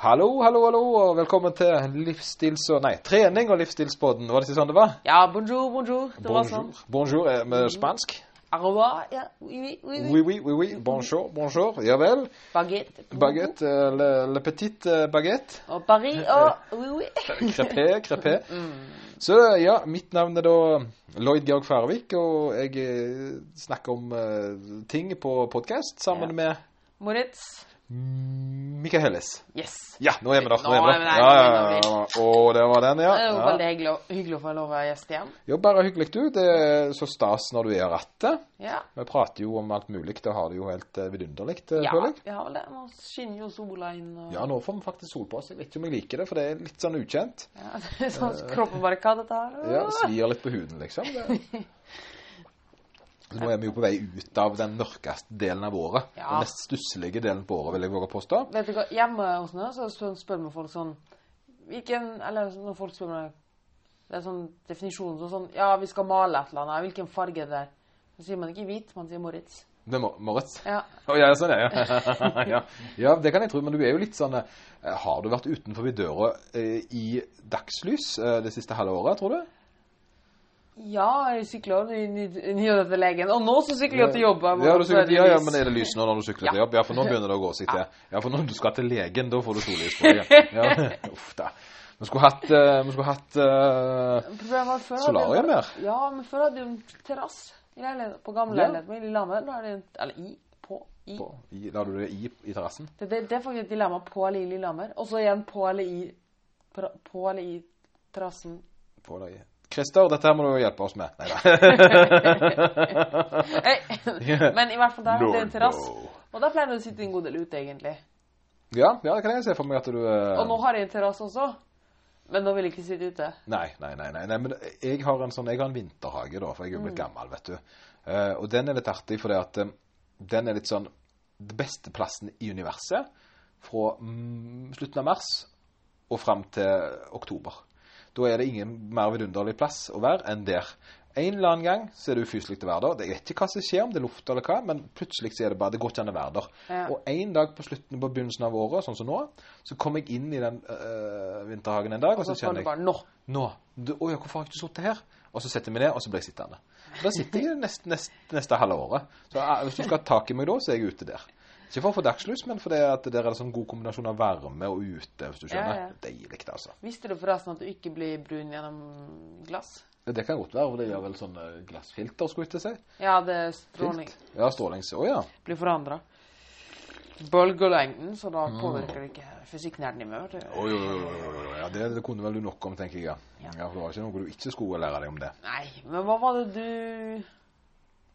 Hallo, hallo, hallo, og velkommen til livsstils... og- Nei, trening og livsstilspodden. Var det ikke sånn det var? Ja, bonjour, bonjour. Det var sånn. Bonjour. Bonjour eh, med spansk. Au revoir. Ja, oui, oui, oui. Oui, oui, oui, oui. Bonjour, bonjour. Ja vel. Baguette. Baguette. eh, Le, le petit eh, baguette. Og Paris. Og oui, oui. Crepé, crepé. Så ja, mitt navn er da Lloyd Georg Farvik, og jeg snakker om uh, ting på podkast sammen Ja. med Moritz. Helles. Yes. Ja, nå er vi der. Nå er vi er der. Ja, ja, ja. Å, det var den, ja. Det er jo veldig hyggelig, hyggelig å få lov å være gjest igjen. Jo, bare hyggelig du. Det er så stas når du er rattet. Ja. Vi prater jo om alt mulig. Det har det jo helt eh, vidunderlig, eh, Ja, føler jeg. vi har vel det. Nå skinner jo sola inn. Og... Ja, nå får vi faktisk sol på oss. Jeg vet ikke om jeg liker det, for det er litt sånn ukjent. Ja, det er sånn kroppen bare Hva dette her? Ja, svir litt på huden, liksom. Det. Nå er vi jo på vei ut av den mørkeste delen av året. Ja. Den mest stusslige delen på året, vil jeg våge å påstå. Vet du hva, Hjemme hos meg så spør, vi folk sånn Hvilken Eller når folk spør meg Det er sånn definisjon sånn, Ja, vi skal male et eller annet. Hvilken farge er det? Så sier man ikke hvit, man sier Moritz. Det er Mor- Moritz. Ja. Oh, ja, sånn er det. ja. ja, det kan jeg tro. Men du er jo litt sånn eh, Har du vært utenfor døra eh, i dagslys eh, det siste halve året, tror du? Ja, jeg sykler til legen. Og nå så sykler jeg til jobb. Ja, ja, ja, men er det lys nå når du sykler til jobb? Ja, for nå begynner det å gå seg til. Ja, for når du skal til legen, da får du sollys på deg. Ja. Uff da. Vi skulle hatt, eh, vi skulle hatt uh, Solarium her. Ja, men før hadde vi en terrass i leiligheten, på gamle Ja. leiligheten min i Lillehammer. Nå er det Eller i. På. I. på, i, La du det i, i terrassen? Det, det, det er faktisk et dilemma på eller i Lillehammer. Og så igjen på eller i På eller i terrassen. På deg. Christer, dette her må du hjelpe oss med. Nei da. Men i hvert fall der er det en terrasse. Og der pleier du å sitte en god del ute, egentlig. Ja, ja, det kan jeg se for meg at du eh, Og nå har jeg en terrasse også. Men nå vil jeg ikke sitte ute. Nei, nei, nei, nei, nei, men jeg har en sånn, jeg har en vinterhage da, for jeg er jo blitt gammel, vet du. Uh, og den er litt artig, fordi at eh, den er litt sånn, det beste plassen i universet, fra mm, slutten av mars og frem til oktober. Da er det ingen mer vidunderlig plass å være enn der. En eller annen gang så er det ufyselig å være der. Jeg vet ikke hva som skjer, om det er luft eller hva, men plutselig så er det bare, det går ikke an å være der. Ja. Og en dag på slutten, på begynnelsen av året, sånn som nå, så kom jeg inn i den øh, vinterhagen en dag, og Og så så kjenner jeg bare Nå! nå, du, å ja, hvorfor har jeg ikke sittet her? Og så setter jeg meg ned, og så blir jeg sittende. Da sitter jeg nest, nest, neste halve året. Så eh, hvis du skal ha tak i meg da, så er jeg ute der. Ikke for å få dagslys, men fordi at der er det sånn god kombinasjon av varme og ute, hvis du skjønner. Ja, ja. Deilig, altså. Visste du forresten at du ikke blir brun gjennom glass? Det kan godt være, for det gjør vel sånn eh, glassfilter, skulle jeg til å si. Ja, det er stråling. Filt. Ja, strålings. Å ja. Blir forandra. Bølgelengden, så da påvirker det ikke fysikknerden i meg. Oi, oi, oi. Ja, det, det kunne vel du nok om, tenker jeg. Ja. Ja. for det var ikke noe du ikke skulle lære deg om det. Nei, men hva var det du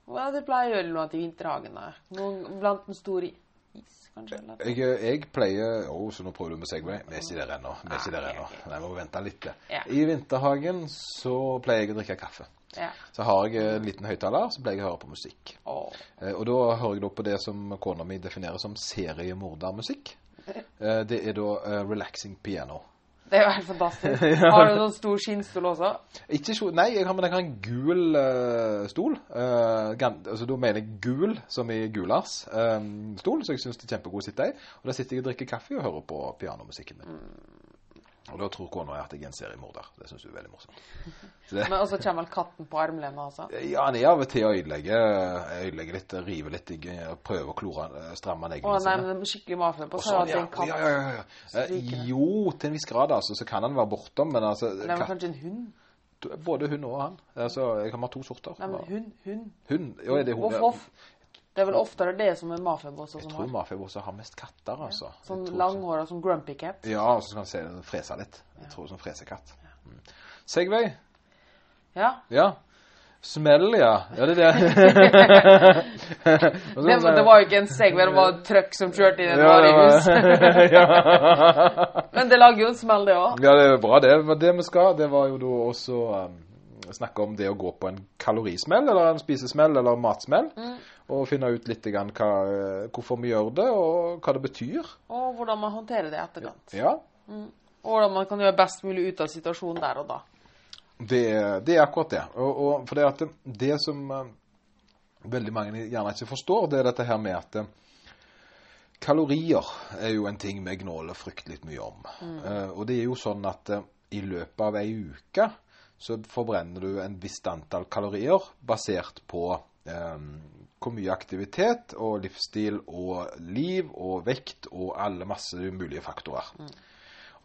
Hva er det du pleier å gjøre noe til vinterhagen? da? Blant den store is, kanskje? Jeg, jeg pleier Å, så nå prøver du med Segway. Vi er ikke der ennå. Vi er ikke der ennå. Nei, må vente litt. Ja. I vinterhagen så pleier jeg å drikke kaffe. Ja. Så har jeg en liten høyttaler, så pleier jeg å høre på musikk. Oh. Eh, Og da hører jeg da på det som kona mi definerer som seriemordermusikk. Eh, Det er da uh, relaxing piano. Det er jo helt fantastisk. Har du noen stor skinnstol også? Ikke så, nei, jeg har, men jeg har en gul uh, stol. Uh, gan, altså, da mener jeg gul, som i Gulars um, stol, så jeg syns det er kjempegod å sitte i. Og da sitter jeg og drikker kaffe og hører på pianomusikken min. Og da tror kona at jeg er en seriemorder. Det syns hun er veldig morsomt. Men også kommer vel katten på armlenet altså? ja, han er av og til å ødelegge, ødelegge litt, rive litt, prøver å klore, stramme Å nei, men skikkelig mafia på Og så sånn, ja. katt. Ja, ja, ja, ja. Eh, jo, til en viss grad, altså, så kan han være bortom, men altså Nei, men kanskje en hund? Både hun og han. Altså, jeg ha to sorter. Nei, men hun, hun. Hun? Jo, er det hun? Voff, voff. Det er vel oftere det som er mafiabosser Jeg tror har. mafiabosser har mest katter, altså. Sånn Jeg tror langhåra som grumpy cat. Ja, og så kan han se den frese litt. Jeg tror som fresekatt. Mm. Segway? Ja. Ja. Smell, ja. Ja, det er det. Og så- Det, det var jo ikke en Segway, det var et trøkk som kjørte inn i et Ja, varehus. var- Men det lager jo en smell, det òg. Ja, det er bra. Det var det vi skal. Det var jo da også um, snakke om det å gå på en kalorismell, eller en spisesmell, eller matsmell. Og finne ut litt grann hva, eh, hvorfor vi gjør det, og hva det betyr. Og hvordan man håndterer det i etterkant. Ja, Og hvordan man kan gjøre best mulig ut av situasjonen der og da. det, det er akkurat det. Og, og for det at det, det som eh, veldig mange gjerne ikke forstår, det er dette her med at eh, Kalorier er jo en ting vi gnåler fryktelig mye om. Eh, og det er jo sånn at uh, i løpet av ei uke så forbrenner du en visst antall kalorier basert på eh, hvor mye aktivitet og livsstil og liv og vekt og alle masse mulige faktorer.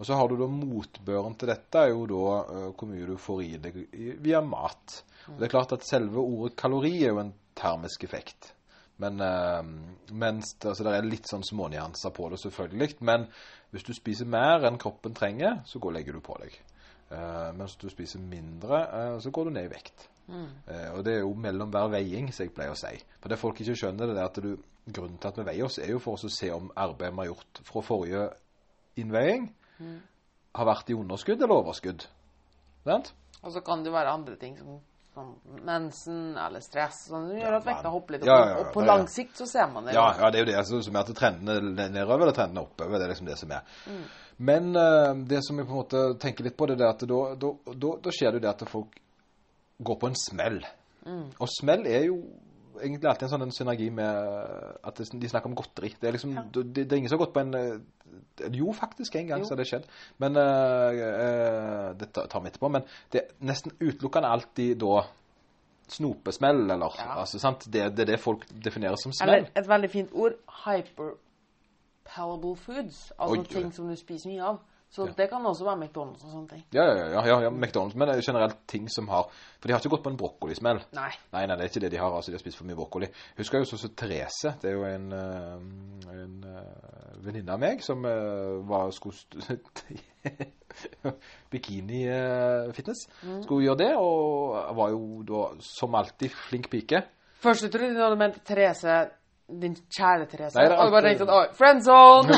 Og så har du da motbøren til dette er jo da uh, hvor mye du får i deg via mat. Og det er klart at selve ordet kalori er jo en termisk effekt. Men uh, mens det, altså det er litt sånn smånyanser på det, selvfølgelig. Men hvis du spiser mer enn kroppen trenger, så går legger du på deg. Uh, mens du spiser mindre, uh, så går du ned i vekt. Eh, og det er jo mellom hver veiing, som jeg pleier å si. For det folk ikke skjønner, det er at du, grunnen til at vi veier oss, er jo for oss å se om arbeidet vi har gjort fra forrige innveiing, har vært i underskudd eller overskudd. Vent? Og så kan det være andre ting som, som mensen eller stress sånn, som gjør at vekta hopper litt. Ja, Og, ja, ja, og på ja, ja. lang sikt så ser man det. Ja, ja, det er jo det altså, som er at trendene er nedover eller trendene er oppover. Det er liksom det som er. Men uh, det som jeg på en måte tenker litt på, det er at da, da, da, da skjer det jo det at folk går på en smell. Og smell er jo egentlig alltid en sånn en synergi med at de snakker om godteri. Det er liksom, det, det er ingen som har gått på en eh, Jo, faktisk, en gang Jo. så har det skjedd. Men uh, eh, Det tar vi etterpå. Men det er nesten utelukkende alltid da snopesmell, eller Ja. altså, sant? Det, det er det folk definerer som smell. Eller et veldig fint ord Hyperpalable foods. Altså oi. ting som du spiser mye av. Så det kan også være McDonald's og sånne ting. Ja, ja, ja, ja, ja, McDonald's, men det er generelt ting som har For de har ikke gått på en brokkolismell. Nei. Nei, nei, det er ikke det de har. altså De har spist for mye brokkoli. Husker jo sånn så Therese. Det er jo en, eh, en eh, venninne av meg som eh, var skulle Bikini-fitness. Skulle gjøre det, og var jo da som alltid flink pike. Først jeg trodde du hadde ment Therese, din kjære Therese. Nei, det og bare tenkte at friendzone!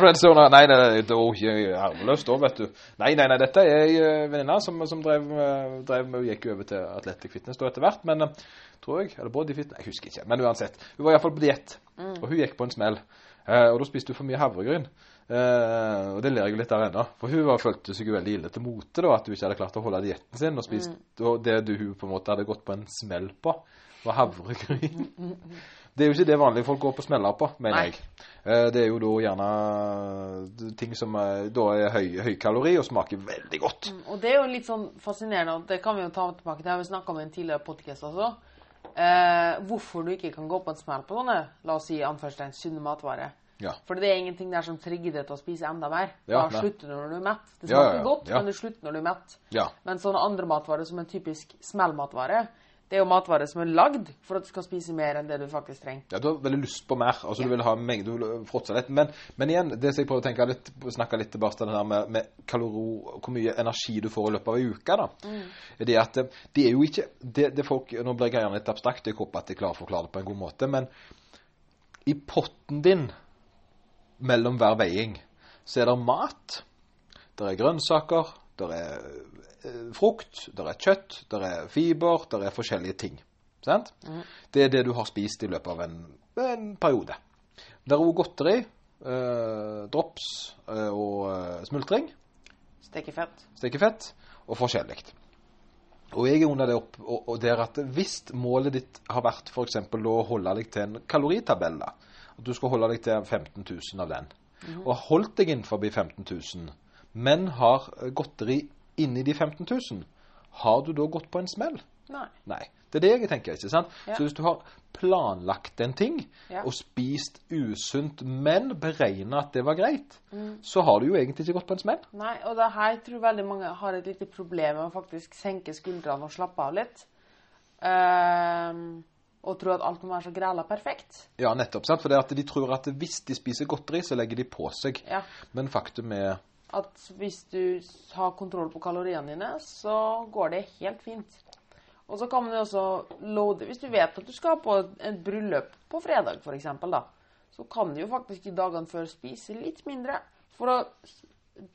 Friendzone. Nei, nei, nei, det var harmløst da, vet du. Nei, nei, nei, dette er ei eh, venninne som, som drev, eh, drev med, gikk over til Atletic Fitness da etter hvert, men eh, tror jeg, eller Body Fitness, jeg husker ikke, men uansett. Hun var i hvert fall på diett, og hun gikk på en smell. Eh, og da spiste hun for mye havregryn. Eh, og det ler jeg litt av ennå. For hun var, følte seg veldig ille til mote da, at hun ikke hadde klart å holde dietten sin, og spist og det du, hun på en måte hadde gått på en smell på, var havregryn. Det er jo ikke det vanlige folk går på smeller på, mener Nei. jeg. Eh, Det er jo da gjerne eh, ting som er, da er høy, kalori og smaker veldig godt. Og det er jo litt sånn fascinerende, og det kan vi jo ta tilbake til. Det har vi snakka om i en tidligere podkast også. Eh, hvorfor du ikke kan gå på en smell på sånne, la oss si anførselstegn, sunne matvarer. Ja. For det er ingenting der som trigger deg til å spise enda mer. Ja, da slutter du når du er mett. Det smaker ja, godt, men det slutter når du er mett. Ja. Men sånne andre matvarer som en typisk smellmatvare, det er jo matvarer som er lagd for at du skal spise mer enn det du faktisk trenger. Ja, du har veldig lyst på mer. altså Du vil ha en mengde, du vil fråtse litt. Men, men igjen, det som jeg prøver å tenke litt, snakke litt tilbake til det der med, med kaloro, hvor mye energi du får i løpet av ei uke, da. Mm. Det at det er jo ikke det, det folk, Nå blir gjerne litt abstrakt, jeg håper at jeg klarer å forklare det på en god måte. Men i potten din mellom hver veiing så er det mat, det er grønnsaker, det er frukt, det er kjøtt, det er fiber, det er forskjellige ting. Sant? Det er det du har spist i løpet av en, en periode. Det er òg godteri, eh, drops eh, og eh, smultring, Stekefett. stekefett og forskjellig. Og jeg er under det opp, og, og er at hvis målet ditt har vært for eksempel å holde deg til en kaloritabell, at du skal holde deg til 15 000 av den, og holdt deg innenfor 15 000, men har eh, godteri inni de 15 000, har du da gått på en smell? Nei. Nei. Det er det jeg tenker, ikke sant? Ja. Så hvis du har planlagt en ting, Ja. og spist usunt, men beregna at det var greit, Mm. så har du jo egentlig ikke gått på en smell. Nei, og det her tror jeg veldig mange har et lite problem med å faktisk senke skuldrene og slappe av litt. Um, og tro at alt må være så græla perfekt. Ja, nettopp. sant? For det at de tror at hvis de spiser godteri, så legger de på seg. Ja. Men faktum er At hvis du har kontroll på kaloriene dine, så går det helt fint. Og så kan man jo også loade Hvis du vet at du skal på et bryllup på fredag, f.eks., da, så kan du jo faktisk i dagene før spise litt mindre for å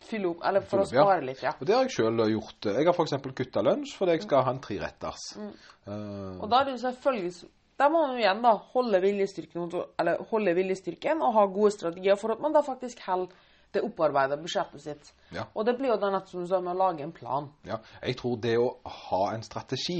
fylle opp Eller for å spare litt, ja. Og det har jeg sjøl gjort. Jeg har f.eks. kutta lunsj fordi jeg skal ha en treretters. Mm. Uh, Og da er det selvfølgelig Da må man jo igjen da holde viljestyrken, eller holde viljestyrken og ha gode strategier for at man da faktisk holder det opparbeida budsjettet sitt. Ja. Og det blir jo da nettopp som du sa, med å lage en plan. Ja, jeg tror det å ha en strategi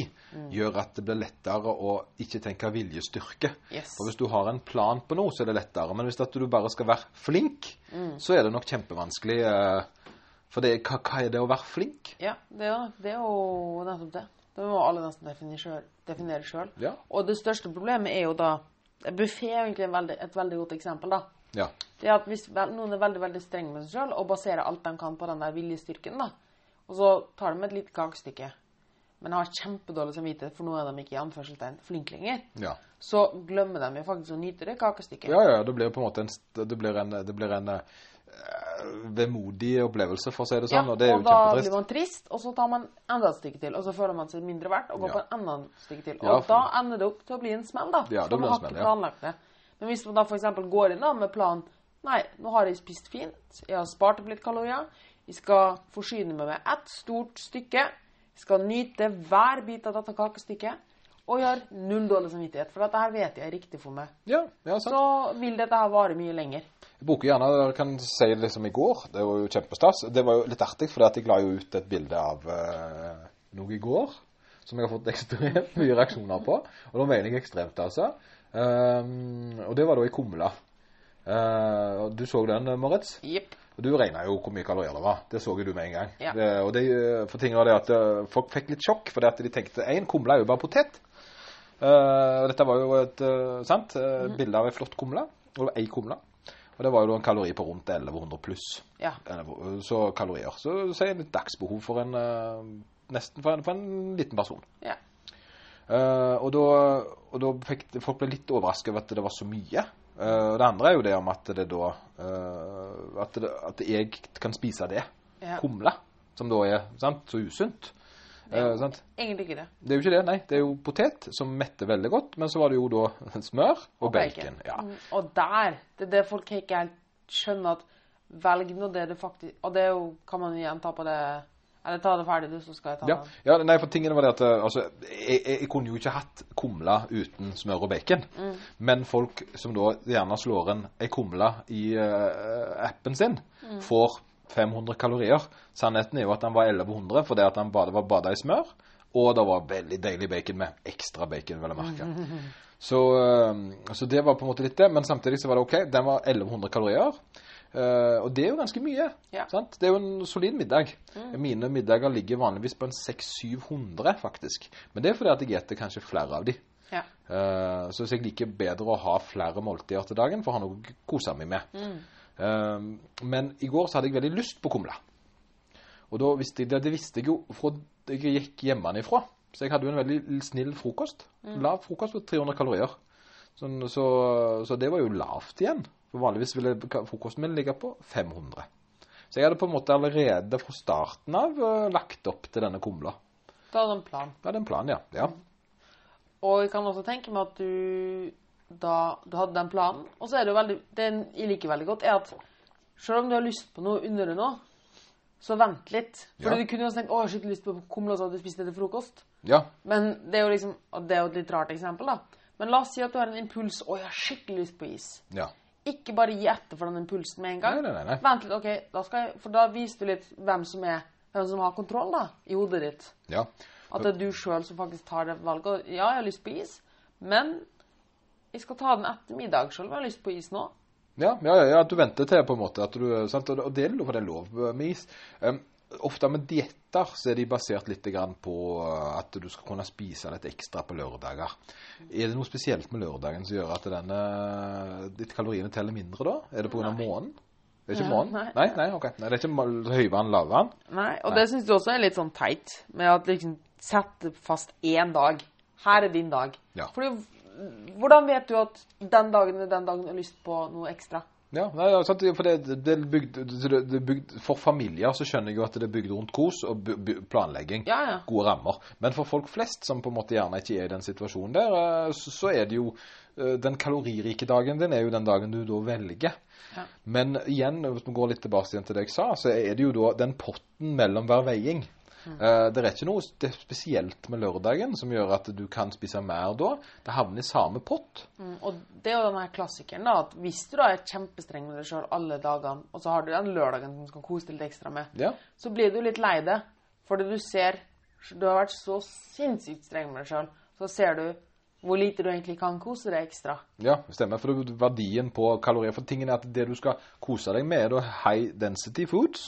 gjør at det blir lettere å ikke tenke viljestyrke. Yes. For hvis du har en plan på noe, så er det lettere. Men hvis du bare skal være flink, så er det nok kjempevanskelig. eh, For det, hva, hva er det å være flink? Ja, det er, det er jo nettopp det. Det må alle nesten definere sjøl. Ja. Og det største problemet er jo da Buffé er egentlig en veldig, et veldig godt eksempel, da. Ja. Det at hvis noen er veldig veldig streng med seg sjøl og baserer alt de kan på den der viljestyrken, da, og så tar de et lite kakestykke, men har kjempedårlig samvittighet, for nå er de ikke i anførselstegn flink lenger, Ja. så glemmer de jo faktisk å nyte det kakestykket. ja, ja, det blir på en måte en, det blir en, det blir en eh, vemodig opplevelse, for å si det sånn. Ja, og det er jo da blir man trist, og så tar man enda et stykke til. Og så føler man seg mindre verdt og går Ja. på en enda stykke til. Og Ja, for- da ender det opp til å bli en smell, da. Ja, det blir en smell, ja. Men hvis man da f.eks. går inn da med planen Nei, nå har jeg spist fint, jeg har spart opp litt kalorier, jeg skal forsyne meg med ett stort stykke, jeg skal nyte hver bit av dette kakestykket, og jeg har null dårlig samvittighet, for dette her vet jeg er riktig for meg. Ja, ja, sant. Så vil dette her vare mye lenger. Jeg bruker gjerne, jeg kan si det liksom i går, det var jo kjempestas. Det var jo litt artig, for jeg la jo ut et bilde av uh, noe i går, som jeg har fått ekstremt mye reaksjoner på. Og da mener jeg ekstremt, altså. Um, og det var da i Kumla. Uh, du så den, Moritz? Jepp. Og du regna jo hvor mye kalorier det var. Det så jo du med en gang. Ja. Det, og det, for ting var det at eh, folk fikk litt sjokk, fordi at de tenkte én kumle er jo bare potet. Uh, dette var jo et uh, sant, eh, Mhm. bilde av ei flott kumle. Og det var ei kumle. Og det var jo da en kalori på rundt 1100 pluss. Ja. Så kalorier. Så er det et dagsbehov for en nesten for en, for en liten person. Ja. Uh, og da, og da fikk folk ble litt overrasket over at det var så mye. Uh, og det andre er jo det om at det da uh, at, det, at jeg kan spise det. Ja. Kumle. Som da er sant, så usunt. Uh, sant? Egentlig ikke det. Det er jo ikke det, nei. Det er jo potet, som metter veldig godt. Men så var det jo da smør og, bacon. Ja. Mm, Og der, det er det folk ikke helt skjønner at velg nå det du faktisk Og det er jo, kan man igjen ta på det Eller ta det ferdig, du, så skal jeg ta Ja, det. ja, nei, for tingene var det at eh, altså, jeg, jeg, jeg kunne jo ikke hatt kumle uten smør og bacon. Mm. Men folk som da gjerne slår en ei kumle i uh, appen sin, Mm. får 500 kalorier. Sannheten er jo at den var 1100 fordi at den bare var bada i smør. Og det var veldig deilig bacon med ekstra bacon, vil jeg merke. Så, uh, så det var på en måte litt det. Men samtidig så var det OK. Den var 1100 kalorier. Eh, og det er jo ganske mye. Ja. Sant? Det er jo en solid middag. Mine middager ligger vanligvis på en 600-700, faktisk. Men det er fordi at jeg spiser kanskje flere av de. Ja. Uh, så jeg liker bedre å ha flere måltider til dagen for å ha noe å kose meg med. Eh, men i går så hadde jeg veldig lyst på kumle. Og da visste jeg, det, det visste jeg jo fra jeg gikk hjemmefra. Så jeg hadde jo en veldig snill frokost. Lav frokost på 300 kalorier. Sånn, så, så det var jo lavt igjen. For vanligvis ville frokosten min ligge på 500. Så jeg hadde på en måte allerede fra starten av eh, lagt opp til denne kumla. Da hadde du en plan. Jeg hadde en plan, ja. ja. Og jeg kan også tenke meg at du da du hadde den planen Og så er det jo veldig Det jeg liker veldig godt, er at selv om du har lyst på noe under det nå, så vent litt. Fordi Ja. du kunne jo tenkt 'Å, jeg har skikkelig lyst på kumle', og så hadde du spist det til frokost. Ja, Men det er jo liksom Det er jo et litt rart eksempel, da. Men la oss si at du har en impuls 'Å, jeg har skikkelig lyst på is'. ja. Ikke bare gi etter for den impulsen med en gang. Nei, nei, nei. Vent litt, ok, da skal jeg, For da viser du litt hvem som er Hvem som har kontroll da, i hodet ditt. ja. At det er du sjøl som faktisk tar det valget. Og Ja, jeg har lyst på is, men jeg skal ta den etter middag sjøl om jeg har lyst på is nå. Ja, ja, ja, du venter til på en måte at du, sant? Og det er lov, det er lov med is. Um, ofte med dietter så er de basert litt grann på uh, at du skal kunne spise litt ekstra på lørdager. Er det noe spesielt med lørdagen som gjør at denne, ditt kaloriene teller mindre da? Er det pga. månen? Det er ikke månen? nei. Nei, nei, okay. Nei, det er ikke høyvann, lavvann? Nei, Og det syns du også er litt sånn teit, med at liksom sette fast én dag. Her er din dag. Ja. Fordi hvordan vet du at den dagen er den dagen du har lyst på noe ekstra? Ja, nei, sant, for, det, det er bygd, det, er bygd, for familier så skjønner jeg jo at det er bygd rundt kos og planlegging. Ja, ja. Gode rammer. Men for folk flest som på en måte gjerne ikke er i den situasjonen der, eh, så, så er det jo eh, Den kaloririke dagen din er jo den dagen du da velger. Ja. Men igjen, hvis vi går litt tilbake igjen til det jeg sa, så er det jo da den potten mellom hver veiing. Eh, det er ikke noe spe- spesielt med lørdagen som gjør at du kan spise mer da. Det havner i samme pott. Mm, og det er jo den her klassikeren, da, at hvis du da er kjempestreng med deg sjøl alle dagene, og så har du den lørdagen som du skal kose deg litt ekstra med, Ja. så blir du litt lei det. Fordi du ser Du har vært så sinnssykt streng med deg sjøl, så ser du hvor lite du egentlig kan kose deg ekstra. Ja, stemmer. For verdien på kalorier For tingen er at det du skal kose deg med, er da high density foods.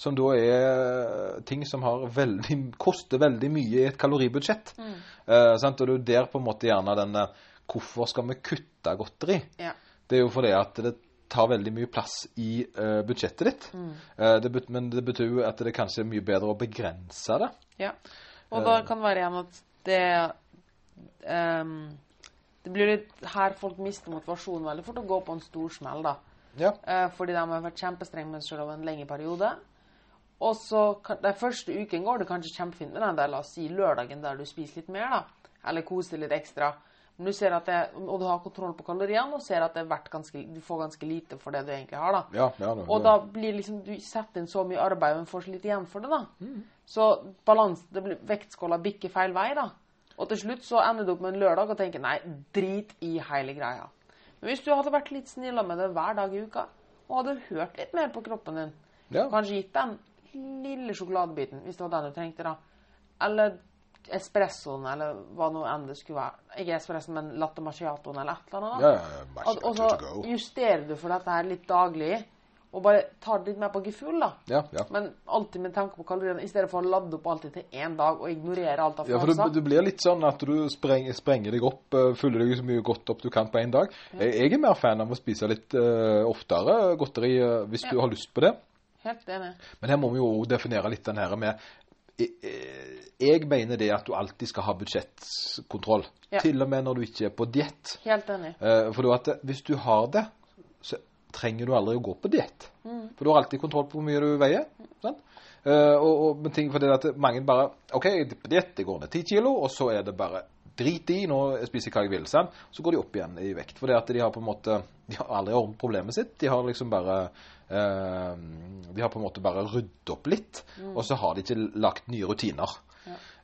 Som da er ting som har veldig, koster veldig mye i et kaloribudsjett. Eh, sant? Og det er der på en måte gjerne den eh, Hvorfor skal vi kutte godteri? Ja. Det er jo fordi at det tar veldig mye plass i uh, budsjettet ditt. Eh, det bet men det betyr jo at det kanskje er mye bedre å begrense det. Ja. Og da kan det være igjen at det ehm, Det blir litt her folk mister motivasjonen veldig fort å gå på en stor smell. da. Ja. Uh, fordi de har vært kjempestrenge med seg selv over en lengre periode. Og så Den første uken går det kanskje kjempefint med den der, la oss si lørdagen der du spiser litt mer, da. Eller koser litt ekstra. Men du ser at det, og du har kontroll på kaloriene og ser at ganske, du får ganske lite for det du egentlig har. da. Ja, ja, det- Og da blir liksom, du setter inn så mye arbeid, men får så litt igjen for det. da. Så balans, det blir, vektskåla bikker feil vei. da. Og til slutt så ender du opp med en lørdag og tenker nei, drit i hele greia. Men hvis du hadde vært litt snill med det hver dag i uka, og hadde hørt litt mer på kroppen din, Ja. kanskje gitt den lille sjokoladebiten, hvis det var den du trengte, da, eller espressoen, eller hva nå enn det skulle være, ikke espressoen, men latte macchiatoen, eller et eller annet, da. Ja, ja, ja, Og, og så justerer du for dette her litt daglig, og bare tar det litt mer på gefühl, da. Ja, ja. Men alltid med tanke på kaloriene, i stedet for å ladde opp alltid til én dag og ignorere alt av Ja, for det, blir litt sånn at du spreng, sprenger deg opp, eh, fyller deg så mye godt opp du kan på én dag. Jeg, jeg er mer fan av å spise litt uh, oftere godteri uh, hvis du har lyst på det. Helt enig. Men her må vi jo definere litt den her med jeg, mener det at du alltid skal ha budsjettkontroll. Ja. Til og med når du ikke er på diett. Helt enig. For hvis du har det, så trenger du aldri å gå på diett. Mm. For du har alltid kontroll på hvor mye du veier. Sant? Uh, og, og, men ting for det at mange bare OK, på diett, går ned 10 kilo, og så er det bare drit i, nå spiser jeg hva jeg vil. Sant? Så går de opp igjen i vekt. For det at de har på en måte De har aldri ordnet problemet sitt. De har liksom bare uh, De har på en måte bare ryddet opp litt, og så har de ikke lagt nye rutiner.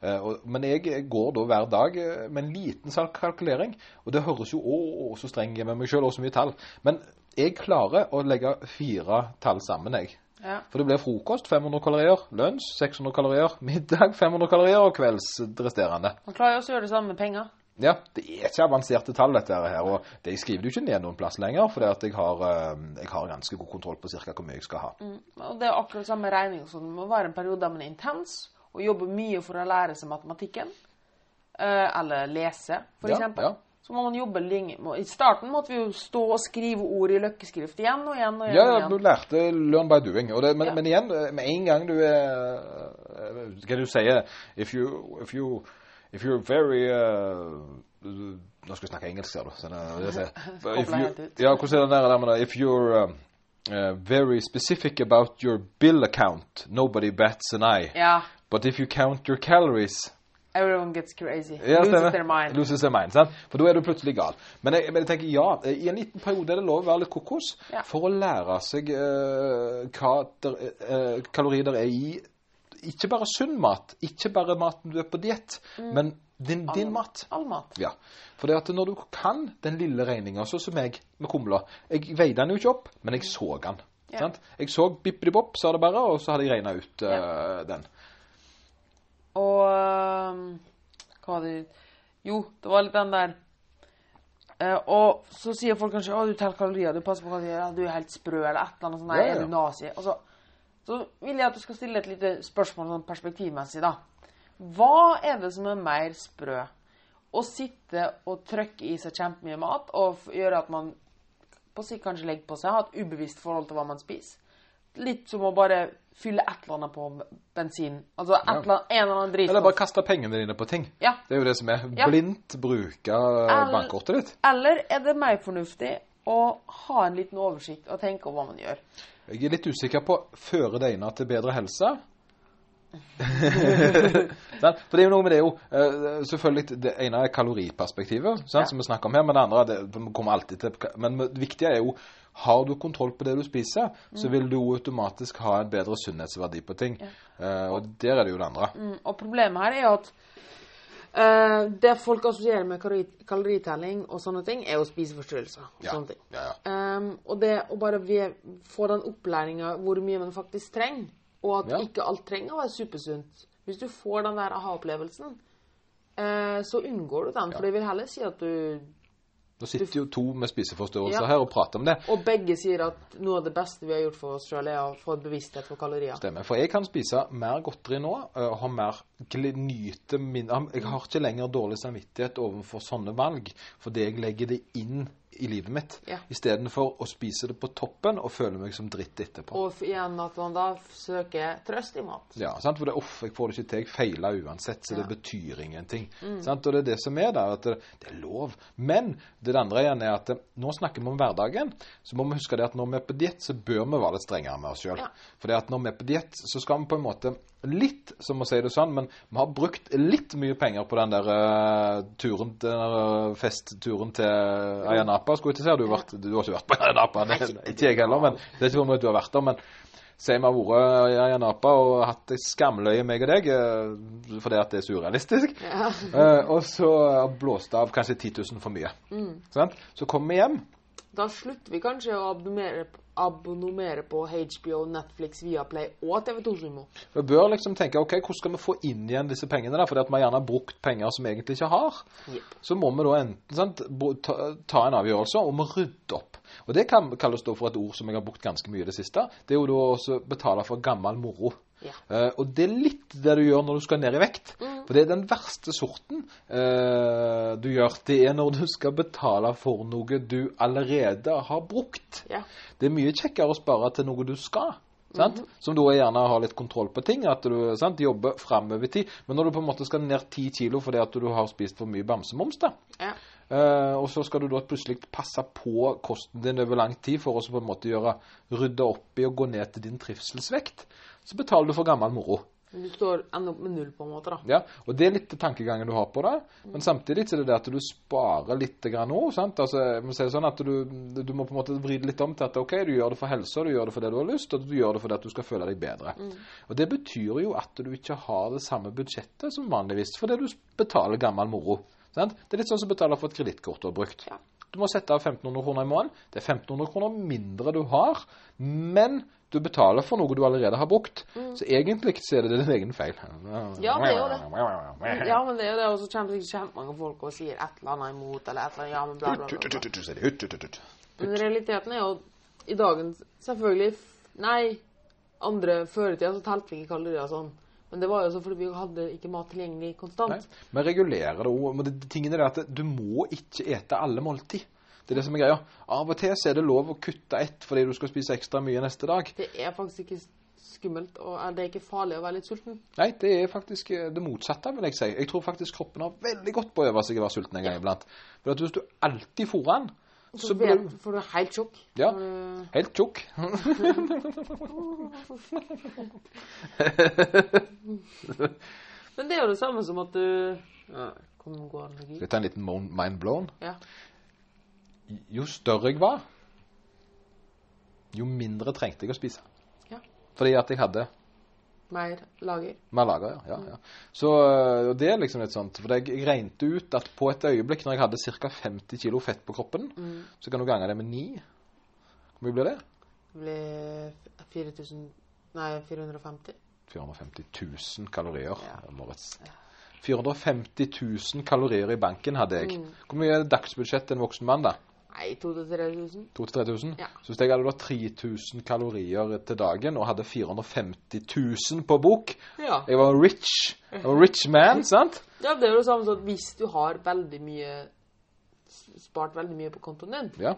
Eh, og, men jeg går da hver dag eh, med en liten kalkulering. Og det høres jo å, så streng jeg med meg sjøl, og så mye tall. Men jeg klarer å legge fire tall sammen, jeg. Ja. For det blir frokost 500 kalorier, lunsj 600 kalorier, middag 500 kalorier og kvelds resterende. Man klarer jo også å gjøre det samme med penger. Ja, det er ikke avanserte tall, dette her. Og det, skriver du ikke ned noen plass lenger, for jeg, har, eh, jeg har ganske god kontroll på cirka hvor mye jeg skal ha. Mm. Og det er akkurat samme regning. Så det må være en periode der man er intens og jobber mye for å lære seg matematikken. Eh, eller lese, for Ja, eksempel. ja. Så må man jobbe lenge. I starten måtte vi jo stå og skrive ord i løkkeskrift igjen og igjen og igjen. Ja, ja, du lærte learn by doing. Det, men, Ja. men igjen, med en gang du er eh, Hva du sier If you, if you, if you're very uh, Nå skal jeg snakke engelsk her, du. Sånn, eh, Ja, hvordan er det der det? If you're um, uh, very specific about your bill account, nobody bats an eye. Ja. But if you count your calories Everyone gets crazy. ja, Loses their mind. Loses their mind, sant? For da er du plutselig gal. Men jeg, men jeg tenker ja, i en liten periode er det lov å være litt kokos Ja. for å lære seg uh, hva der, uh, kalorier det er i ikke bare sunn mat, ikke bare maten du er på diett, Mm. men din, din mat. All mat. Ja. For det at når du kan den lille regninga, sånn som jeg med kumla Jeg veide den jo ikke opp, men jeg så den. Yeah. Sant? Jeg så bippidi-bopp, sa det bare, og så hadde jeg regna ut eh, den. Og øhm, Hva var det Jo, det var litt den der Uh, og så sier folk kanskje 'Å, du teller kalorier, du passer på hva du gjør. du er helt sprø', eller et eller annet sånt. Nei, Ja, ja. er du nazi? Og så, så vil jeg at du skal stille et lite spørsmål sånn perspektivmessig, da. Hva er det som er mer sprø? Å sitte og trykke i seg kjempemye mat og gjøre at man på sikt kanskje legger på seg, har et ubevisst forhold til hva man spiser. Litt som å bare fylle et eller annet på bensin. Altså et eller annet, en eller annen drivstoff. Eller bare kaste pengene dine på ting. Ja. Det er jo det som er. Ja. Blindt bruke bankkortet ditt. Eller er det mer fornuftig å ha en liten oversikt og tenke over hva man gjør? Jeg er litt usikker på fører det ene til bedre helse? For det er jo noe med det jo eh, Selvfølgelig, det ene er kaloriperspektivet, sant, Ja. som vi snakker om her. Men det andre det, vi kommer alltid til Men det viktige er jo har du kontroll på det du spiser, så vil du automatisk ha en bedre sunnhetsverdi på ting. Eh, og der er det jo det andre. Mm, og problemet her er jo at Uh, det folk assosierer med kalori kaloritelling og sånne ting, er jo spiseforstyrrelser. og Ja. sånne ting. Ja, ja. Um, og det å bare få den opplæringa hvor mye man faktisk trenger, og at Ja. ikke alt trenger å være supersunt Hvis du får den der aha-opplevelsen, eh, så unngår du den. For det vil heller si at du Nå sitter jo to med spiseforstyrrelser Ja. her og prater om det. Og begge sier at noe av det beste vi har gjort for oss sjøl, er å få bevissthet for kalorier. Stemmer. For jeg kan spise mer godteri nå, eh, og ha mer nyte min Jeg har ikke lenger dårlig samvittighet overfor sånne valg, fordi jeg legger det inn i livet mitt, Ja. istedenfor å spise det på toppen og føle meg som dritt etterpå. Og igjen at man da søker trøst i mat. Ja, sant? For det, er jeg får det ikke til, jeg feiler uansett, så det betyr ingenting. Sant? Og det er det som er der, at det, det er lov. Men det andre igjen er at eh, nå snakker vi om hverdagen, så må vi huske det at når vi er på diett, så bør vi være litt strengere med oss sjøl. Ja. For det at når vi er på diett, så skal vi på en måte litt, som å si det sånn, men vi har brukt litt mye penger på den der uh, turen, den der eh, festturen til Ayanapa, skulle ikke si. Du, vært, du har ikke vært på Ayanapa, det, ikke jeg heller, men det er ikke for mye du har vært der. men Si vi har vært i Ayanapa og hatt skamløye, meg og deg, uh, fordi at det er surrealistisk. Ja. Og så blåste av kanskje 10 000 for mye. Sant? Så kommer vi hjem. Da slutter vi kanskje å abonnere, abonnere på HBO, Netflix, Viaplay og TV2 Sumo. Vi bør liksom tenke ok, hvordan skal vi få inn igjen disse pengene, der, fordi at vi gjerne har brukt penger som vi egentlig ikke har. Yep. Så må vi da enten sant, ta, ta en avgjørelse om å rydde opp. Og det kan kalles da for et ord som jeg har brukt ganske mye i det siste. Det er jo da også betale for gammel moro. Ja. Uh, og det er litt det du gjør når du skal ned i vekt. For det er den verste sorten uh, du gjør. Det er når du skal betale for noe du allerede har brukt. Ja. Det er mye kjekkere å spare til noe du skal. Sant? Som da er gjerne har litt kontroll på ting. At du sant, jobber framover i tid. Men når du på en måte skal ned ti kilo fordi at du har spist for mye bamsemums, da. Ja. Eh, og så skal du da plutselig passe på kosten din over lang tid for å på en måte gjøre, rydde opp i og gå ned til din trivselsvekt. Så betaler du for gammel moro. Du står ender opp med null, på en måte, da. Ja, og Det er litt tankegangen du har på det. Men samtidig så er det det at du sparer litt nå. sant? Altså, må si det sånn at du, du må på en måte vri det litt om til at ok, du gjør det for helsa, du gjør det for det du har lyst, og du gjør det fordi at du skal føle deg bedre. Og Det betyr jo at du ikke har det samme budsjettet som vanligvis fordi du betaler gammel moro. Sant? Det er litt sånn som å betale for et kredittkort du har brukt. Ja. Du må sette av 1500 kroner i måneden. Det er 1500 kroner mindre du har, men du betaler for noe du allerede har brukt. Så egentlig så er det din egen feil. Ja, det er jo det. Ja, men det er jo det, og så kommer sikkert kjempemange folk og sier et eller annet imot, eller et eller annet, ja, men bla, bla, bla. bla. Men realiteten er jo i dagens Selvfølgelig Nei, andre før i tida så telte vi ikke kalorier sånn. Men det var jo også fordi vi hadde ikke mat tilgjengelig Nei, konstant. Men regulere det òg. Men det, tingene er at du må ikke ete alle måltid. Det er det som er greia. Av og til så er det lov å kutte ett fordi du skal spise ekstra mye neste dag. Det er faktisk ikke skummelt, og er det ikke farlig å være litt sulten? Nei, det er faktisk eh, det motsatte, vil jeg si. Jeg tror faktisk kroppen har veldig godt på å øve seg å være sulten en gang iblant. For at hvis du alltid fôrer den, Så, så du får du helt sjokk. Ja. Du- helt tjukk. Men det er jo det samme som at du ja, Kom, gå an, Skal jeg ta en liten mind blown? Ja. Jo større jeg var, jo mindre trengte jeg å spise. Ja. Fordi at jeg hadde Mer lager. Mer lager, ja. ja, ja. Så og det er liksom litt sånt For jeg regnet ut at på et øyeblikk når jeg hadde ca. 50 kg fett på kroppen, så kan du gange det med 9. Hvor mye blir det? Det blir 4000 Nei, 450. 450 000 kalorier. Ja. Moritz. 450 000 kalorier i banken hadde jeg. Hvor mye er dagsbudsjettet til en voksen mann, da? Nei, 2000-3000. 2000-3000? Ja. Så hvis jeg hadde da 3000 kalorier til dagen og hadde 450 000 på bok Ja. Jeg var rich. Jeg var rich man, sant? ja, det er jo det samme som hvis du har veldig mye Spart veldig mye på kontoen din, Ja.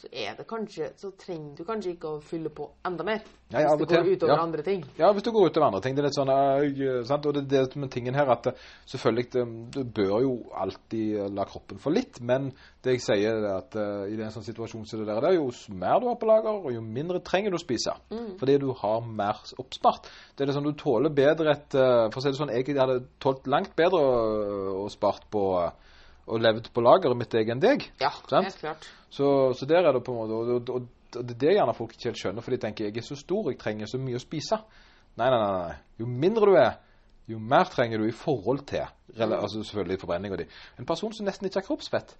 Så er det kanskje Så trenger du kanskje ikke å fylle på enda mer. Ja, ja, hvis det går utover ja. andre ting. Ja, hvis du går utover andre ting. Det er litt sånn øh, sant? Og det er det med tingen her at øh, selvfølgelig Du bør jo alltid la kroppen få litt, men det jeg sier er at uh, i en sånn situasjon som det der, det er jo mer du har på lager, og jo mindre trenger du å spise. Fordi du har mer oppspart. Det er det sånn du tåler bedre et uh, For å si det sånn, jeg hadde tålt langt bedre å, å spart på øh, og levd på lageret mitt egen deg. Ja, Sant? helt klart. Så, så der er det på en måte Og, og, og, det er det gjerne folk ikke helt skjønner, for de tenker jeg er så stor, jeg trenger så mye å spise. Nei, nei, nei. nei. Jo mindre du er, jo mer trenger du i forhold til rela- altså selvfølgelig forbrenninga di. En person som nesten ikke har kroppsfett,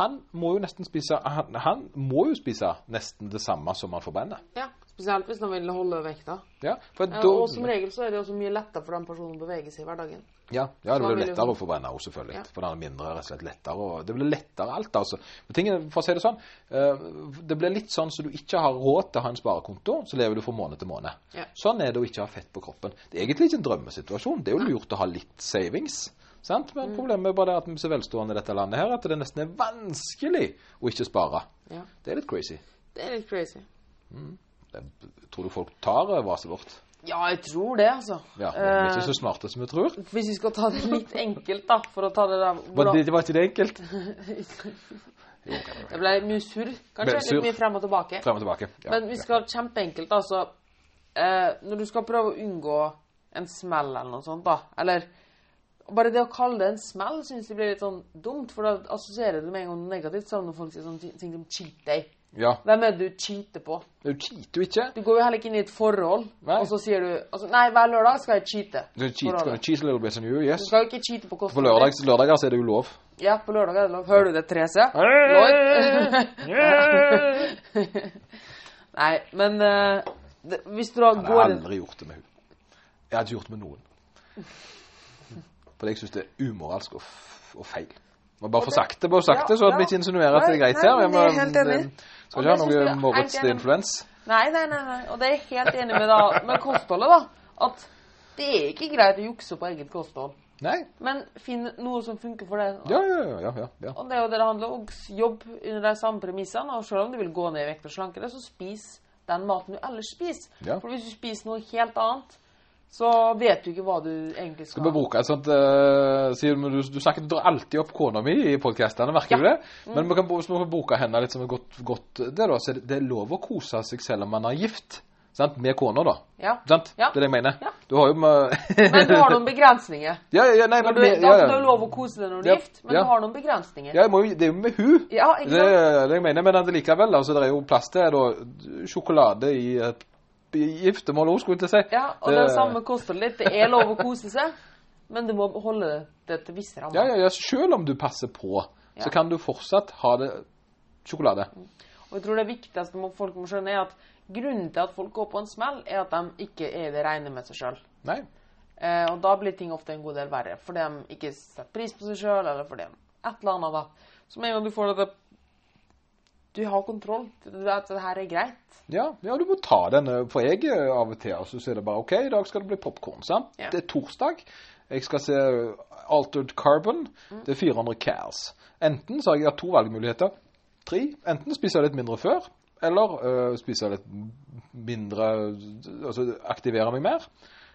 han må jo nesten spise han, han må jo spise nesten det samme som han forbrenner. Ja, Spesielt hvis de vil holde vekta. Ja, da, og som regel så er det også mye lettere for den personen å bevege seg i hverdagen. Ja, ja det blir jo lettere å forbrenne også, selvfølgelig. Ja. For den er mindre, rett og slett lettere. Og det blir lettere alt, altså. Men tingene, for å si det sånn, eh, det blir litt sånn så du ikke har råd til å ha en sparekonto, så lever du fra måned til måned. Ja. Sånn er det å ikke ha fett på kroppen. Det er egentlig ikke en drømmesituasjon. Det er jo lurt å ha litt savings. Sant? Mm. Men problemet er bare det at vi er så velstående i dette landet her, at det nesten er vanskelig å ikke spare. Ja, Det er litt crazy. Det er litt crazy. Det, tror du folk tar eh, vaset vårt? Ja, jeg tror det, altså. Ja, vi er ikke Eh, så smarte som vi tror. hvis vi skal ta det litt enkelt, da, for å ta det der Var det, det var ikke det enkelt. Jo, det ble mye surr. Kanskje sur. litt mye frem og tilbake. Frem og tilbake. Ja, Men vi ja. skal kjempeenkelt, altså. Eh, når du skal prøve å unngå en smell eller noe sånt, da, eller bare det å kalle det en smell syns jeg blir litt sånn dumt, for da assosierer du med en gang negativt, selv når folk sier sånne ting som cheat day. Ja, Hvem er det du cheater på? du cheater jo ikke. Du går jo heller ikke inn i et forhold, Nei. og så sier du altså, Nei, hver lørdag skal jeg cheate. Du cheat, cheat a little bit on you, yes. Du skal jo ikke cheate på På kostnader. lørdag, lørdager så er det jo lov. Ja, på lørdag er det lov. Hører du det, Therese? Nei, men uh, det, hvis du da Jeg går har aldri gjort det med henne. Jeg har ikke gjort det med noen. For jeg syns det er umoralsk og, og feil. Må bare få sagt det, bare sagt det, så at vi ikke insinuerer at det er greit her. Jeg må, enig. skal ikke ha noe Moritz helt the Nei, nei, nei, nei. Og det er jeg helt enig med, da, med kostholdet, da. At det er ikke greit å jukse på eget kosthold. Nei. Men finn noe som funker for deg. Ja, ja, ja. ja. Og det er jo det det handler om. Jobb under de samme premissene. Og selv om du vil gå ned i vekt og slanke deg, så spis den maten du ellers spiser. For hvis du spiser noe helt annet, så vet du ikke hva du egentlig Skal skal vi bruke et sånt uh, sier du, du, snakker du drar alltid opp kona mi i podkastene, merker Ja. du det? Men vi kan, hvis vi kan bruke henne litt som et godt, godt det, da, så er det, det er lov å kose seg selv om man er gift. Sant? Med kona, da. Ja. Sant? Ja. Det er det jeg mener. Ja. Du har jo med Men du har noen begrensninger. Ja, ja, nei, men du, med- da ja, er ja. det lov å kose deg når du er gift, men du har noen begrensninger. Ja, jo, det er jo med hun. Ja, ikke Det sant? er det jeg mener, men likevel, altså, det er jo plass til da, sjokolade i et i giftermål òg, skulle jeg til si. Ja, og det, samme koster litt. Det er lov å kose seg, men du må holde det til visse rammer. Ja, ja, ja, selv om du passer på, Ja. så kan du fortsatt ha det sjokolade. Og jeg tror det viktigste må, folk må skjønne, er at grunnen til at folk går på en smell, er at de ikke er i det rene med seg sjøl. Eh, og da blir ting ofte en god del verre. Fordi de ikke setter pris på seg sjøl, eller fordi de et eller annet, da. Så med en gang du får det Du har kontroll. At det her er greit. Ja, ja, du må ta den. eh, For jeg eh, av og til altså, så er det bare OK, i dag skal det bli popkorn. Ja. Det er torsdag. Jeg skal se Altered Carbon. Mm. Det er 400 cares. Enten så har jeg to valgmuligheter. Tre. Enten spiser jeg litt mindre før, eller øh, spiser litt mindre Altså aktiverer meg mer.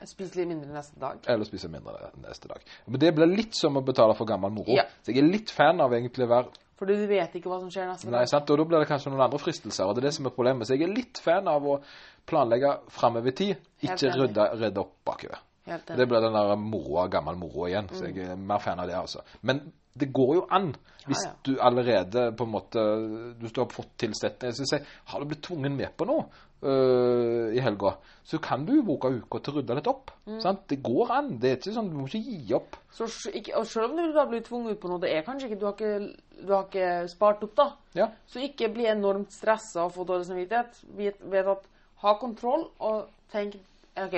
Jeg litt mindre neste dag. Eller spiser mindre neste dag. Men det blir litt som å betale for gammel moro. Ja. Så jeg er litt fan av egentlig å være Fordi du vet ikke hva som skjer neste Nei, sant? Og da blir det kanskje noen andre fristelser, og det er det som er problemet. Så jeg er litt fan av å planlegge framover i tid, ikke rydde, rydde opp bakover. Det blir den der moroa, gammel moroa igjen. Så jeg er mer fan av det, altså. Men det går jo an, hvis Ja, ja. du allerede på en måte Hvis du har fått tilsetning jeg sier, Har du blitt tvungen med på noe øh, i helga, så kan du bruke uka til å rydde litt opp. Mm. Sant? Det går an. Det er ikke sånn, Du må ikke gi opp. Så og selv om du da blir tvunget ut på noe, det er kanskje ikke Du har ikke, du har ikke spart opp, da. Ja. Så ikke bli enormt stressa og få dårlig samvittighet. Vet, vet at ha kontroll og tenk OK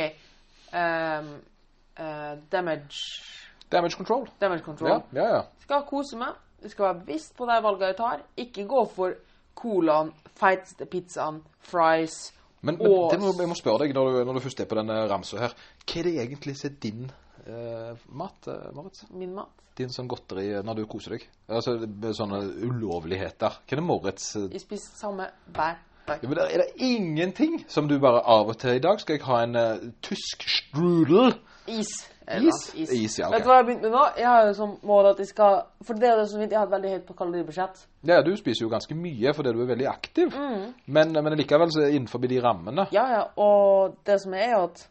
um, uh, damage Damage control. Damage control. Ja, ja, ja. Skal kose meg. Du skal være bevisst på de valgene jeg tar. Ikke gå for colaen, feiteste pizzaen, fries Men, men og det må, jeg må spørre deg, når du, når du først er på denne ramsa her, hva er det egentlig som er din mat, Marit? Min mat. Din sånn godteri eh, når du koser deg? Altså med sånne ulovligheter. Hva er det Moritz Jeg spiser samme hver dag. ja, men Er det ingenting som du bare av og til i dag skal jeg ha en uh, tysk strudel? Is. Is? Is. Is, ja, okay. Vet du hva jeg har begynt med nå? Jeg har jo som mål at jeg skal For det er det som jeg har et veldig høyt på kaloribudsjett. Ja, du spiser jo ganske mye fordi du er veldig aktiv. Men, men likevel så innenfor de rammene. Ja, ja. Og det som er, er at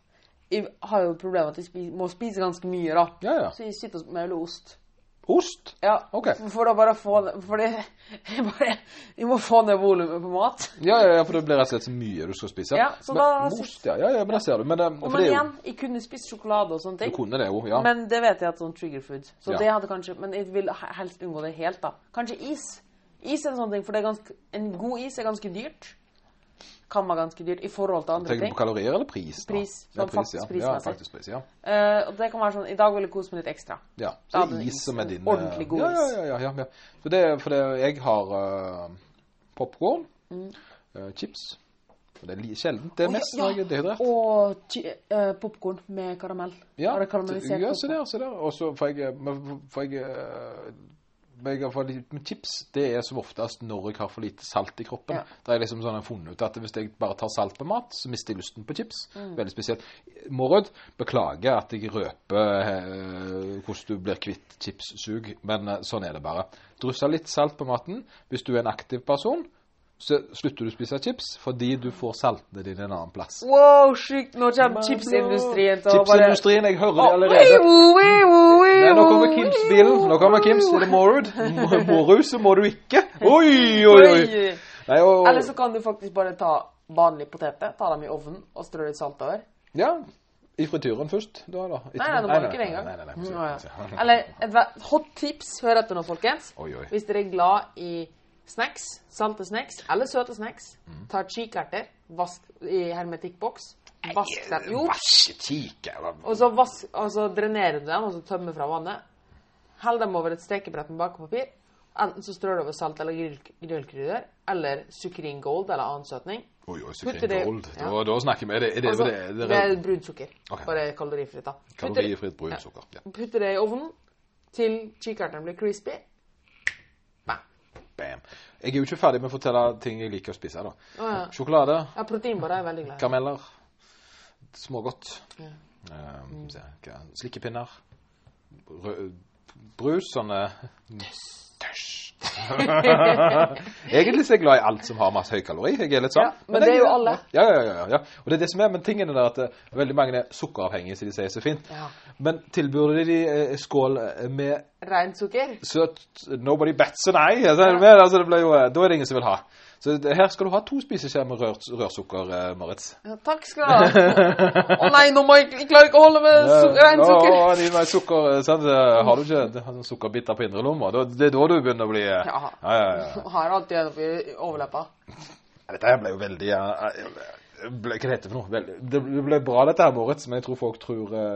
jeg har jo problemet at jeg spi- må spise ganske mye, da. Ja, ja. Så jeg sitter og mauler ost. Ost? Ja, Ok. for- For å bare få det Fordi jeg bare Jeg må få ned volumet på mat. Ja, ja, ja, for det blir rett og slett så mye du skal spise. Ja, så men, da- Ost, ja, ja, ja, men det ser du. Men, det, Og for men det jo, igjen, jeg kunne spist sjokolade og sånne ting. du kunne det jo, ja. Men det vet jeg at sånn trigger food. Så Ja. det hadde kanskje Men jeg vil helst unngå det helt, da. Kanskje is. Is er en sånn ting, for det ganske, en god is er ganske dyrt. Kan være ganske dyrt i forhold til andre ting. Tenker du på kalorier eller pris? da? Pris, Ja, pris, faktisk ja. prismessig. Ja, faktisk pris, ja. Uh, og det kan være sånn I dag vil jeg kose meg litt ekstra. ja. Så det er is som er din ordentlig god ja, is. Ja, ja, ja. ja. For, det, for det, jeg har uh, popkorn, Mm. uh, chips. Og Det er sjeldent. Det er mest ja, jeg er dehydrert. Og uh, popkorn med karamell. Ja, karamellisert ja se der, se der. Og så får jeg, for jeg, jeg med chips, det er som oftest når jeg har for lite salt i kroppen. Ja. Da er jeg liksom sånn funnet ut at hvis jeg bare tar salt på mat, så mister jeg lysten på chips. Mm. Veldig spesielt. Mårud, beklager at jeg røper eh, hvordan du blir kvitt chipssug, men eh, sånn er det bare. Drussa litt salt på maten. Hvis du er en aktiv person, så slutter du å spise chips fordi du får saltene dine en annen plass. Wow, sjukt! Nå kommer chipsindustrien til å bare Chipsindustrien, jeg hører det allerede. Nei, nå kommer Kims-bilen. Nå kommer Kims. Er det Morud? Morud, så må du ikke. Oi, oi, oi. Nei, og, Eller så kan du faktisk bare ta vanlige poteter, ta dem i ovnen og strø litt salt over. Ja, i frityren først, da, da. Nei, nei, nå må ikke det engang. Nei, nei, nei. Eller et hot tips, hør etter nå, folkens. Oi, oi. Hvis dere er glad i snacks, salte snacks eller søte snacks, Mm. ta kikerter, vask i hermetikkboks, vask dem Jo, og så, vask, og så drenerer du dem, og så tømmer fra vannet. Hell dem over et stekebrett med bakepapir. Enten så strør du over salt eller grill, grillkrydder, eller sukrin gold eller annen søtning. Oi, oi, sukrin det- gold. ja. Da, da snakker vi. Er det, er det, Altså, er det, det er brunt sukker. Ok. Bare kalorifritt, da. Kalorifritt brunt sukker. Ja. Putter det i ovnen til kikertene blir crispy. Bam. Jeg er jo ikke ferdig med å fortelle ting jeg liker å spise. da. Oh, ja. Sjokolade, Ja, proteinbar er veldig glad karameller, smågodt, Ja. Um, slikkepinner, brus, sånne Tøsj. Egentlig så er jeg glad i alt som har masse høykalori. Jeg er litt sånn. Ja, men det er jo alle. Ja, ja, ja, ja. Og det er det som er, men tingen er at eh, veldig mange er sukkeravhengige, som de sier så fint. Ja. Men tilbyr de eh, skål eh, med Rent sukker. søt Nobody bats an eye. Altså, ja. altså, jo, da er det ingen som vil ha. Så det, her skal du ha to spiseskjeer med rør, rørsukker, eh, Moritz. Ja, takk skal du ha. Å nei, nå må jeg, jeg klarer ikke å holde med su sukker. Å, med sukker, eh, sant? Eh, Har du ikke har sånn sukkerbiter på indre lomma? Det er da du begynner å bli Ja. ja, ja, ja. Har alltid en overleppa. Dette her ble jo veldig ble, Hva heter det for noe? Vel, Det ble bra dette her, Moritz, men jeg tror folk tror det,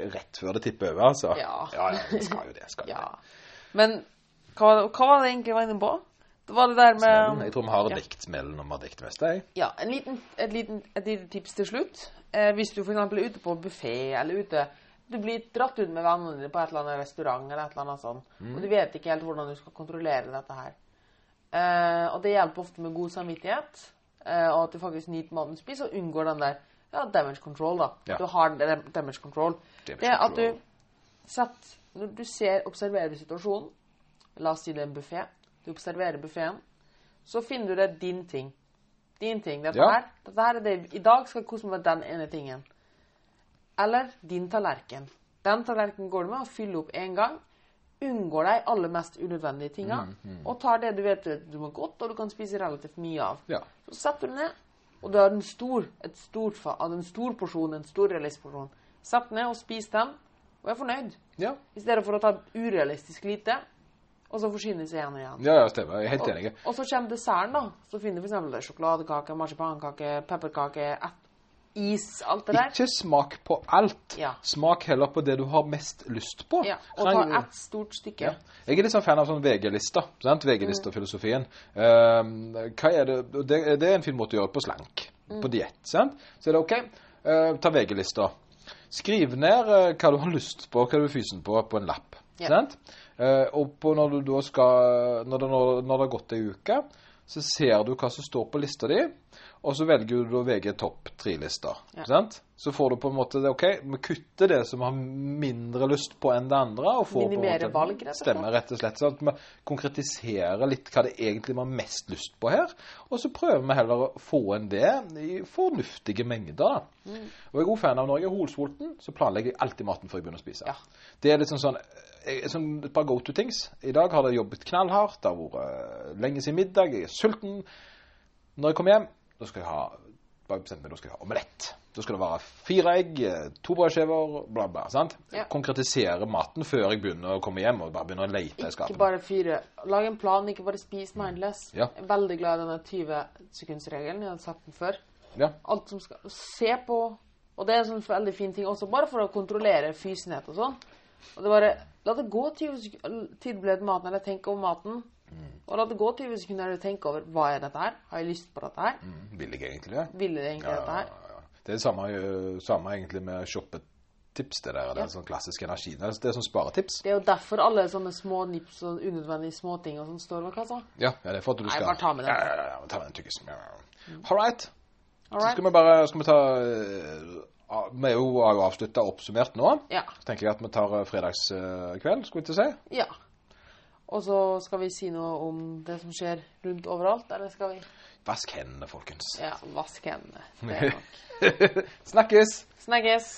er rett før det tipper over, altså. Ja. ja, ja det skal jo det. Skal Ja. det. Men hva, hva var det egentlig veien på? Det var det der Smellen. Jeg tror vi har Ja. dekt smellen om vi har dekt mest, jeg. Ja, en liten, et, liten, et lite tips til slutt. Eh, hvis du f.eks. er ute på buffé eller ute Du blir dratt ut med vennene dine på et eller annet restaurant eller et eller annet sånt, og du vet ikke helt hvordan du skal kontrollere dette her. Eh, og det hjelper ofte med god samvittighet, eh, og at du faktisk nyter maten du spiser, og unngår den der ja, damage control, da. Ja. Du har damage control. Damage det at du setter Når du ser, observerer situasjonen, la oss si det er en buffé, du observerer buffeen, så finner du deg din ting. Din ting. Dette Ja. her, dette her er det I dag skal jeg kose meg med den ene tingen. Eller din tallerken. Den tallerkenen går du med og fyller opp én gang. Unngår de aller mest unødvendige tinga. Og tar det du vet du må godt, og du kan spise relativt mye av. Ja. Så setter du ned, og du har en stor, stort, en stor porsjon, en stor realisporsjon. Sett ned og spis den, og er fornøyd. Ja. I stedet for å ta urealistisk lite, og så seg igjen og igjen. ja, ja, stemmer. Jeg er helt enig. Og, og så kommer desserten, da. Så finner du f.eks. sjokoladekake, marsipankake, pepperkake, is, alt det der. Ikke smak på alt. Ja. Smak heller på det du har mest lyst på. Ja, og ta ett stort stykke. Ja. Jeg er litt sånn fan av sånn VG-lister. sant? VG-lister-filosofien. Uh, hva er det? det? Det er en fin måte å gjøre det på slank. På diett. sant? Så er det OK. Uh, ta VG-lister. Skriv ned uh, hva du har lyst på, hva du er fysen på, på en lapp. Ja. Sant? Eh, og på når du skal når det, når, når det har gått ei uke, så ser du hva som står på lista di, og så velger du VG topp tre-lister. Ja. Så får du på en måte det, OK, vi kutter det som har mindre lyst på enn det andre. og får på en Minimere måte- valg, rett. Og slett. Sånn at vi konkretiserer litt hva det egentlig vi har mest lyst på her. Og så prøver vi heller å få inn det i fornuftige mengder. Mm. Og jeg er god fan av er holsulten, så planlegger jeg alltid maten før jeg begynner å spise. Ja. Det er litt sånn sånn sånn et par go to-things. I dag har det jobbet knallhardt, det har vært eh, lenge siden middag, jeg er sulten. Når jeg kommer hjem, da skal jeg ha bare bestemt meg, da skal jeg ha omelett. Da skal det være fire egg, eh, to brødskiver, bla, bla. sant? Ja. Konkretisere maten før jeg begynner å komme hjem og bare begynner å lete i Ikke bare fyre. Lag en plan, ikke bare spis mindless. Ja. Jeg er veldig glad i denne 20-sekundsregelen. Jeg har sagt den før. Ja. Alt som skal Se på. Og det er en sånn veldig fin ting også, bare for å kontrollere fysenhet og sånn. Og det bare La det gå 20 sekunder maten, eller tenke over maten. Og la det gå 20 sekunder eller tenk over hva er dette her? Har jeg lyst på dette her? Mm, vil jeg egentlig det? Vil jeg egentlig Ja, dette her? ja. Det er det samme, øh, samme egentlig med shoppetips. Det der, det Ja. er sånn klassisk energi. Det er, det er sånn sparetips. Det er jo derfor alle sånne små nips og unødvendige småting og sånn står over kassa. Ja, ja, det er for at du skal... Nei, bare ta med den. Ja, ja, ja, ta med den tykkisen. Ja, ja. All right. Så skal vi bare skal vi ta ah, Vi er jo, avslutta oppsummert nå. Ja. Så tenker jeg at vi tar øh, fredagskveld, skulle vi å si. ja. Og så skal vi si noe om det som skjer rundt overalt, eller skal vi Vask hendene, folkens. Ja, vask hendene. Det er nok. Snakkes! Snakkes!